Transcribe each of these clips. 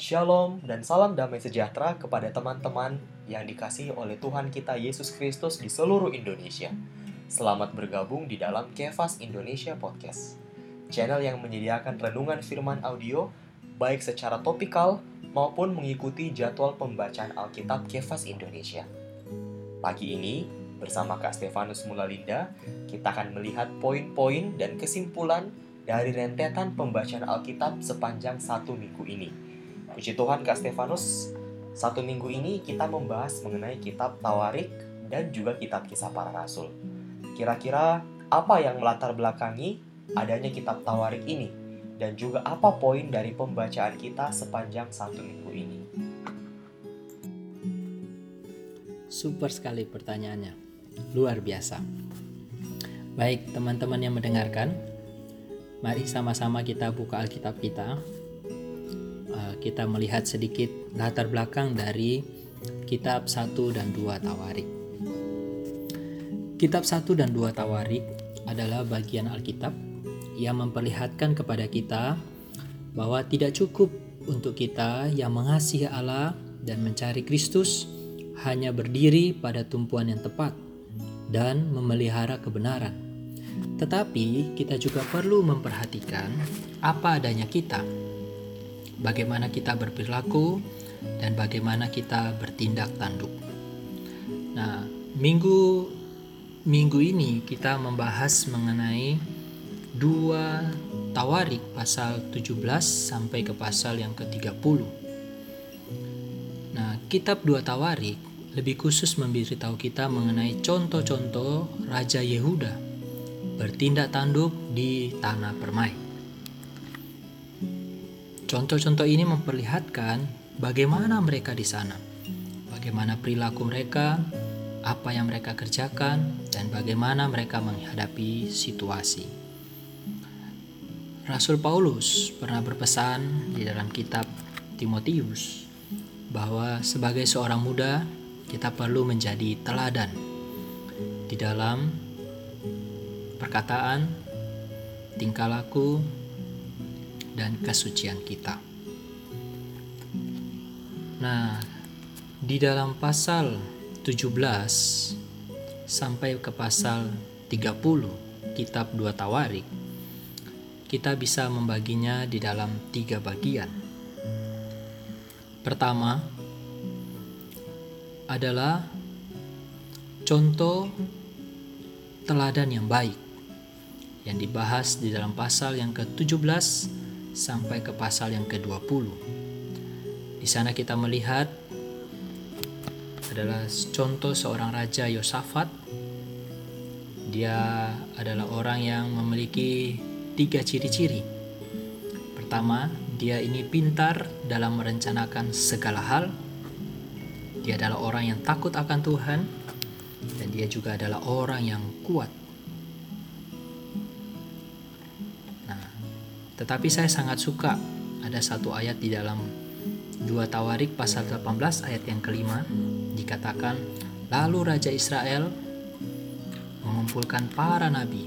Shalom dan salam damai sejahtera kepada teman-teman yang dikasihi oleh Tuhan kita Yesus Kristus di seluruh Indonesia. Selamat bergabung di dalam Kefas Indonesia Podcast, channel yang menyediakan renungan firman audio baik secara topikal maupun mengikuti jadwal pembacaan Alkitab Kefas Indonesia. Pagi ini, bersama Kak Stefanus Mulalinda, kita akan melihat poin-poin dan kesimpulan dari rentetan pembacaan Alkitab sepanjang satu minggu ini Puji Tuhan Kak Stefanus, satu minggu ini kita membahas mengenai kitab Tawarik dan juga kitab kisah para rasul. Kira-kira apa yang melatar belakangi adanya kitab Tawarik ini? Dan juga apa poin dari pembacaan kita sepanjang satu minggu ini? Super sekali pertanyaannya, luar biasa. Baik teman-teman yang mendengarkan, mari sama-sama kita buka Alkitab kita kita melihat sedikit latar belakang dari kitab 1 dan 2 Tawarik. Kitab 1 dan 2 Tawarik adalah bagian Alkitab yang memperlihatkan kepada kita bahwa tidak cukup untuk kita yang mengasihi Allah dan mencari Kristus hanya berdiri pada tumpuan yang tepat dan memelihara kebenaran. Tetapi kita juga perlu memperhatikan apa adanya kita bagaimana kita berperilaku, dan bagaimana kita bertindak tanduk. Nah, minggu minggu ini kita membahas mengenai dua Tawarik pasal 17 sampai ke pasal yang ke-30. Nah, kitab dua Tawarik lebih khusus memberitahu kita mengenai contoh-contoh Raja Yehuda bertindak tanduk di tanah permai. Contoh-contoh ini memperlihatkan bagaimana mereka di sana, bagaimana perilaku mereka, apa yang mereka kerjakan, dan bagaimana mereka menghadapi situasi. Rasul Paulus pernah berpesan di dalam kitab Timotius bahwa sebagai seorang muda kita perlu menjadi teladan di dalam perkataan, tingkah laku, dan kesucian kita. Nah, di dalam pasal 17 sampai ke pasal 30 kitab dua Tawarik, kita bisa membaginya di dalam tiga bagian. Pertama adalah contoh teladan yang baik yang dibahas di dalam pasal yang ke-17 sampai ke pasal yang ke-20. Di sana kita melihat adalah contoh seorang raja Yosafat. Dia adalah orang yang memiliki tiga ciri-ciri. Pertama, dia ini pintar dalam merencanakan segala hal. Dia adalah orang yang takut akan Tuhan dan dia juga adalah orang yang kuat Tetapi saya sangat suka. Ada satu ayat di dalam dua Tawarik pasal 18 ayat yang kelima. Dikatakan lalu Raja Israel mengumpulkan para nabi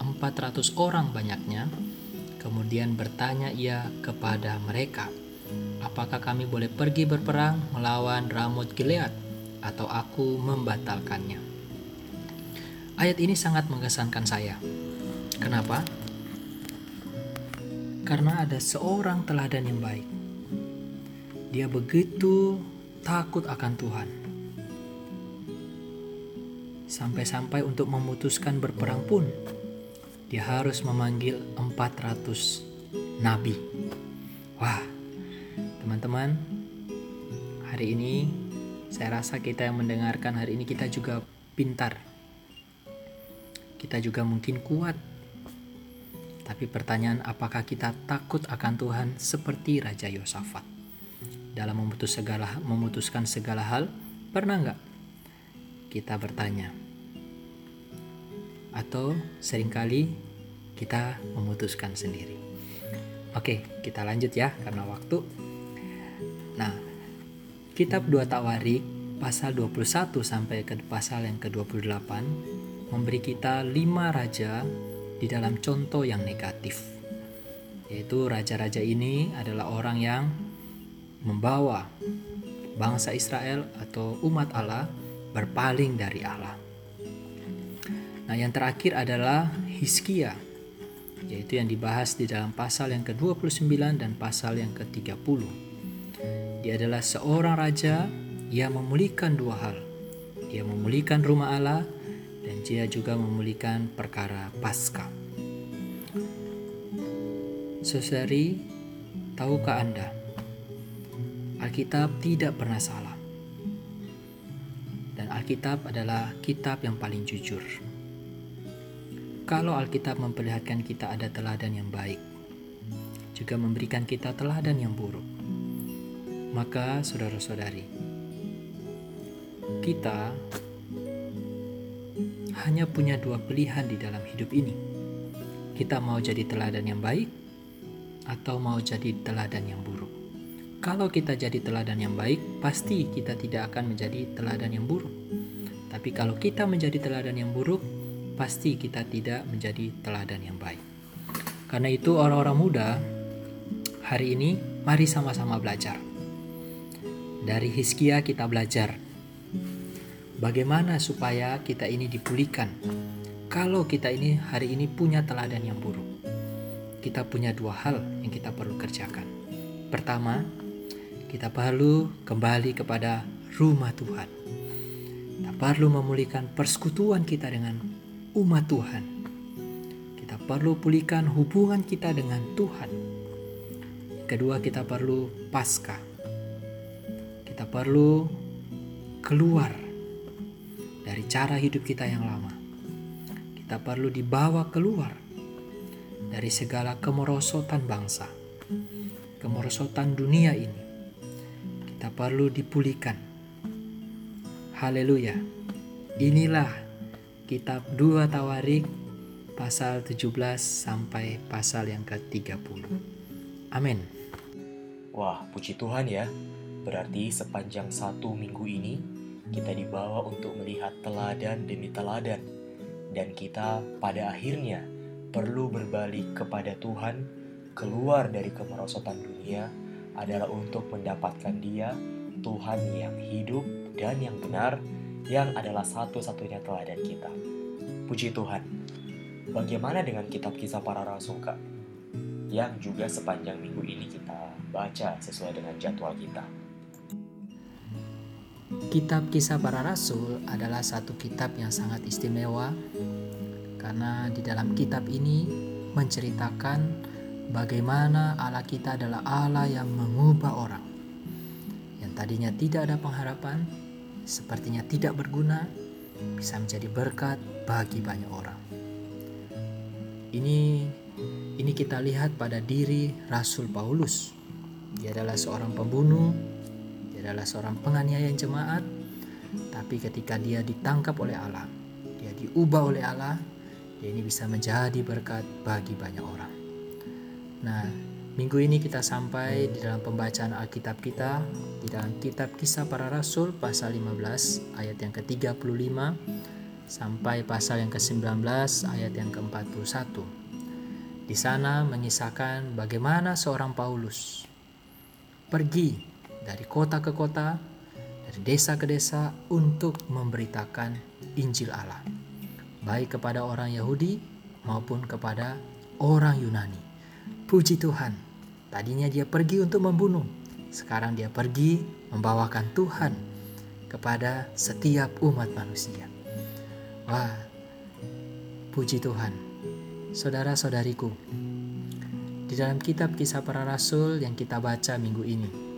400 orang banyaknya kemudian bertanya ia kepada mereka apakah kami boleh pergi berperang melawan Ramot Gilead atau aku membatalkannya Ayat ini sangat mengesankan saya. Kenapa? Karena ada seorang teladan yang baik. Dia begitu takut akan Tuhan. Sampai-sampai untuk memutuskan berperang pun, dia harus memanggil 400 nabi. Wah, teman-teman, hari ini saya rasa kita yang mendengarkan hari ini kita juga pintar. Kita juga mungkin kuat tapi pertanyaan apakah kita takut akan Tuhan seperti Raja Yosafat? Dalam memutus segala, memutuskan segala hal, pernah nggak kita bertanya? Atau sering kali kita memutuskan sendiri. Oke, kita lanjut ya karena waktu. Nah, kitab 2 Tawarik pasal 21 sampai ke pasal yang ke-28 memberi kita lima raja di dalam contoh yang negatif, yaitu raja-raja ini adalah orang yang membawa bangsa Israel atau umat Allah berpaling dari Allah. Nah, yang terakhir adalah Hiskia, yaitu yang dibahas di dalam pasal yang ke-29 dan pasal yang ke-30. Dia adalah seorang raja yang memulihkan dua hal. Dia memulihkan rumah Allah dia juga memulihkan perkara Paskah. Saudari, tahukah Anda? Alkitab tidak pernah salah. Dan Alkitab adalah kitab yang paling jujur. Kalau Alkitab memperlihatkan kita ada teladan yang baik, juga memberikan kita teladan yang buruk, maka saudara-saudari, kita hanya punya dua pilihan di dalam hidup ini. Kita mau jadi teladan yang baik atau mau jadi teladan yang buruk. Kalau kita jadi teladan yang baik, pasti kita tidak akan menjadi teladan yang buruk. Tapi kalau kita menjadi teladan yang buruk, pasti kita tidak menjadi teladan yang baik. Karena itu orang-orang muda hari ini mari sama-sama belajar. Dari Hizkia kita belajar Bagaimana supaya kita ini dipulihkan? Kalau kita ini hari ini punya teladan yang buruk, kita punya dua hal yang kita perlu kerjakan. Pertama, kita perlu kembali kepada rumah Tuhan. Kita perlu memulihkan persekutuan kita dengan umat Tuhan. Kita perlu pulihkan hubungan kita dengan Tuhan. Kedua, kita perlu pasca. Kita perlu keluar dari cara hidup kita yang lama. Kita perlu dibawa keluar dari segala kemerosotan bangsa, kemerosotan dunia ini. Kita perlu dipulihkan. Haleluya. Inilah kitab 2 Tawarik pasal 17 sampai pasal yang ke-30. Amin. Wah, puji Tuhan ya. Berarti sepanjang satu minggu ini kita dibawa untuk melihat teladan demi teladan, dan kita pada akhirnya perlu berbalik kepada Tuhan, keluar dari kemerosotan dunia adalah untuk mendapatkan Dia, Tuhan yang hidup dan yang benar, yang adalah satu-satunya teladan kita. Puji Tuhan. Bagaimana dengan kitab kisah para rasul, Kak? Yang juga sepanjang minggu ini kita baca sesuai dengan jadwal kita. Kitab Kisah Para Rasul adalah satu kitab yang sangat istimewa karena di dalam kitab ini menceritakan bagaimana Allah kita adalah Allah yang mengubah orang. Yang tadinya tidak ada pengharapan, sepertinya tidak berguna, bisa menjadi berkat bagi banyak orang. Ini ini kita lihat pada diri Rasul Paulus. Dia adalah seorang pembunuh adalah seorang penganiaya jemaat, tapi ketika dia ditangkap oleh Allah, dia diubah oleh Allah, dia ini bisa menjadi berkat bagi banyak orang. Nah, minggu ini kita sampai di dalam pembacaan Alkitab kita, di dalam kitab kisah para rasul pasal 15 ayat yang ke-35 sampai pasal yang ke-19 ayat yang ke-41. Di sana mengisahkan bagaimana seorang Paulus pergi dari kota ke kota, dari desa ke desa untuk memberitakan Injil Allah, baik kepada orang Yahudi maupun kepada orang Yunani. Puji Tuhan, tadinya dia pergi untuk membunuh, sekarang dia pergi membawakan Tuhan kepada setiap umat manusia. Wah, puji Tuhan, saudara-saudariku. Di dalam kitab Kisah Para Rasul yang kita baca minggu ini,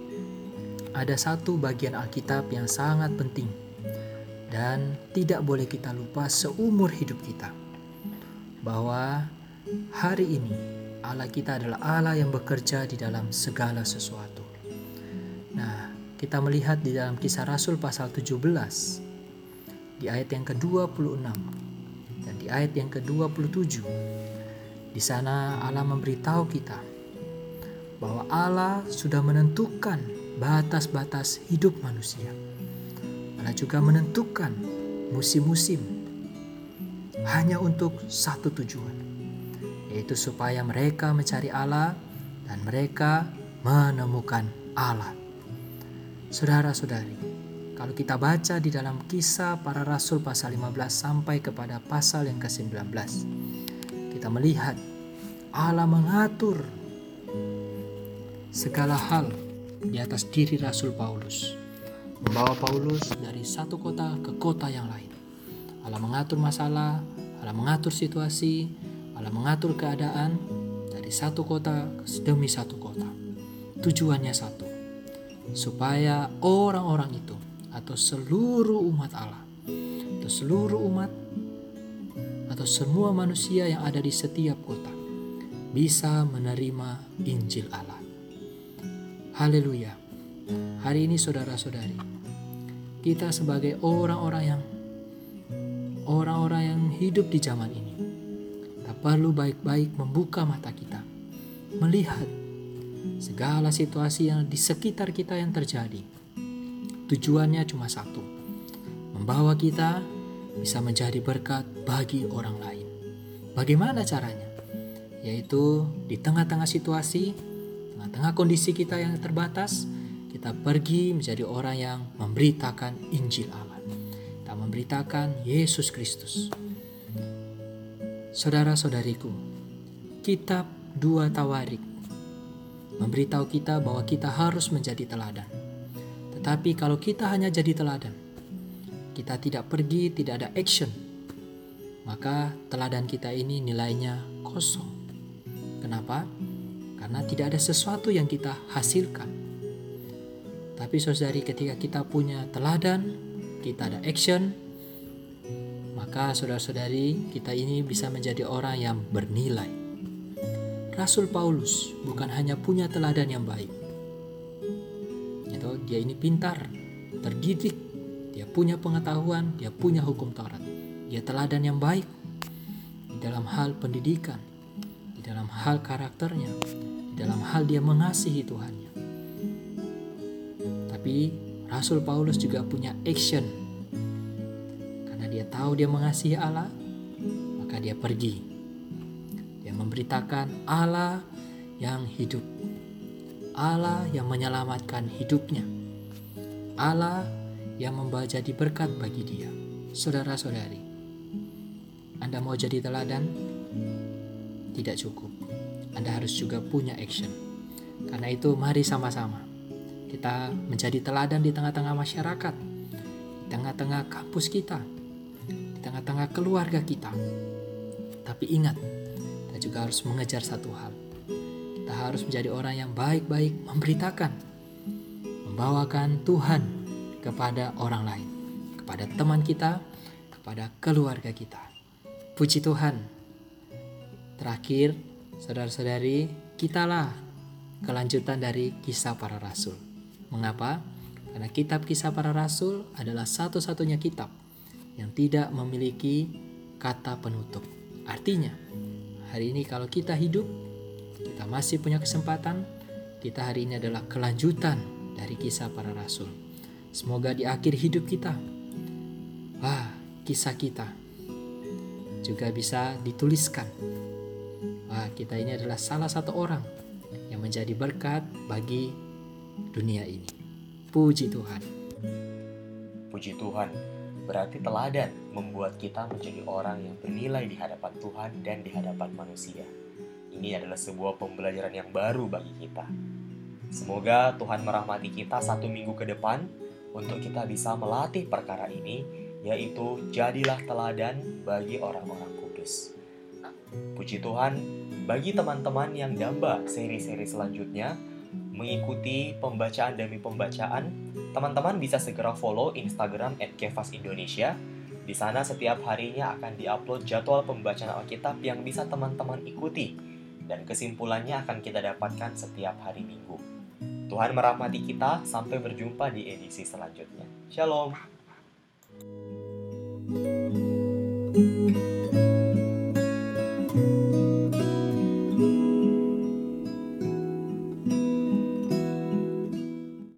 ada satu bagian Alkitab yang sangat penting dan tidak boleh kita lupa seumur hidup kita. Bahwa hari ini Allah kita adalah Allah yang bekerja di dalam segala sesuatu. Nah, kita melihat di dalam kisah Rasul pasal 17 di ayat yang ke-26 dan di ayat yang ke-27. Di sana Allah memberitahu kita bahwa Allah sudah menentukan batas-batas hidup manusia. Allah juga menentukan musim-musim hanya untuk satu tujuan, yaitu supaya mereka mencari Allah dan mereka menemukan Allah. Saudara-saudari, kalau kita baca di dalam kisah para rasul pasal 15 sampai kepada pasal yang ke-19, kita melihat Allah mengatur segala hal di atas diri Rasul Paulus. Membawa Paulus dari satu kota ke kota yang lain. Allah mengatur masalah, Allah mengatur situasi, Allah mengatur keadaan dari satu kota demi satu kota. Tujuannya satu, supaya orang-orang itu atau seluruh umat Allah atau seluruh umat atau semua manusia yang ada di setiap kota bisa menerima Injil Allah. Haleluya. Hari ini saudara-saudari, kita sebagai orang-orang yang orang-orang yang hidup di zaman ini, tak perlu baik-baik membuka mata kita, melihat segala situasi yang di sekitar kita yang terjadi. Tujuannya cuma satu, membawa kita bisa menjadi berkat bagi orang lain. Bagaimana caranya? Yaitu di tengah-tengah situasi tengah kondisi kita yang terbatas, kita pergi menjadi orang yang memberitakan Injil Allah. Kita memberitakan Yesus Kristus. Saudara-saudariku, kitab dua Tawarik memberitahu kita bahwa kita harus menjadi teladan. Tetapi kalau kita hanya jadi teladan, kita tidak pergi, tidak ada action, maka teladan kita ini nilainya kosong. Kenapa? Karena tidak ada sesuatu yang kita hasilkan. Tapi saudari ketika kita punya teladan, kita ada action, maka saudara-saudari kita ini bisa menjadi orang yang bernilai. Rasul Paulus bukan hanya punya teladan yang baik. Itu dia ini pintar, terdidik, dia punya pengetahuan, dia punya hukum Taurat. Dia teladan yang baik di dalam hal pendidikan, di dalam hal karakternya, dalam hal dia mengasihi Tuhannya. Tapi Rasul Paulus juga punya action. Karena dia tahu dia mengasihi Allah, maka dia pergi. Dia memberitakan Allah yang hidup. Allah yang menyelamatkan hidupnya. Allah yang membawa jadi berkat bagi dia. Saudara-saudari, Anda mau jadi teladan? Tidak cukup anda harus juga punya action. Karena itu mari sama-sama kita menjadi teladan di tengah-tengah masyarakat, di tengah-tengah kampus kita, di tengah-tengah keluarga kita. Tapi ingat, kita juga harus mengejar satu hal. Kita harus menjadi orang yang baik-baik memberitakan, membawakan Tuhan kepada orang lain, kepada teman kita, kepada keluarga kita. Puji Tuhan. Terakhir, Saudara-saudari, kitalah kelanjutan dari kisah para rasul. Mengapa? Karena kitab kisah para rasul adalah satu-satunya kitab yang tidak memiliki kata penutup. Artinya, hari ini kalau kita hidup, kita masih punya kesempatan, kita hari ini adalah kelanjutan dari kisah para rasul. Semoga di akhir hidup kita, wah, kisah kita juga bisa dituliskan Wah, kita ini adalah salah satu orang yang menjadi berkat bagi dunia ini. Puji Tuhan. Puji Tuhan, berarti teladan membuat kita menjadi orang yang bernilai di hadapan Tuhan dan di hadapan manusia. Ini adalah sebuah pembelajaran yang baru bagi kita. Semoga Tuhan merahmati kita satu minggu ke depan untuk kita bisa melatih perkara ini, yaitu jadilah teladan bagi orang-orang kudus. Puji Tuhan, bagi teman-teman yang damba seri-seri selanjutnya, mengikuti pembacaan demi pembacaan, teman-teman bisa segera follow Instagram at Kefas Indonesia. Di sana setiap harinya akan diupload jadwal pembacaan Alkitab yang bisa teman-teman ikuti dan kesimpulannya akan kita dapatkan setiap hari Minggu. Tuhan merahmati kita sampai berjumpa di edisi selanjutnya. Shalom. thank you